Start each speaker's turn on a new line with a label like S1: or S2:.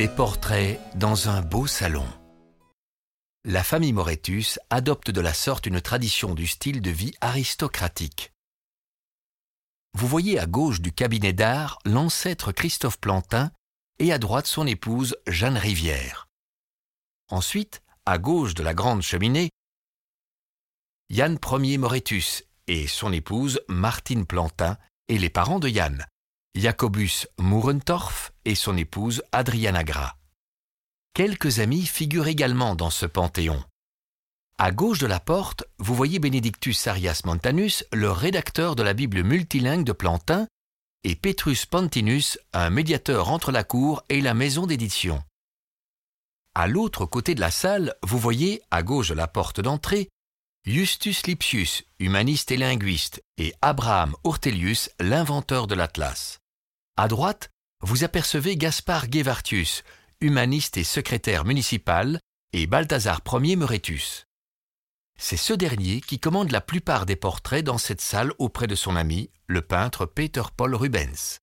S1: Des portraits dans un beau salon. La famille Moretus adopte de la sorte une tradition du style de vie aristocratique. Vous voyez à gauche du cabinet d'art l'ancêtre Christophe Plantin et à droite son épouse Jeanne Rivière. Ensuite, à gauche de la grande cheminée, Yann Ier Moretus et son épouse Martine Plantin et les parents de Yann, Jacobus Mourentorf et son épouse Adriana Gras. Quelques amis figurent également dans ce panthéon. À gauche de la porte, vous voyez Benedictus Arias Montanus, le rédacteur de la Bible multilingue de Plantin, et Petrus Pantinus, un médiateur entre la cour et la maison d'édition. À l'autre côté de la salle, vous voyez, à gauche de la porte d'entrée, Justus Lipsius, humaniste et linguiste, et Abraham Ortelius, l'inventeur de l'Atlas. À droite, vous apercevez Gaspard Guevartius, humaniste et secrétaire municipal, et Balthazar Ier Meretus. C'est ce dernier qui commande la plupart des portraits dans cette salle auprès de son ami, le peintre Peter Paul Rubens.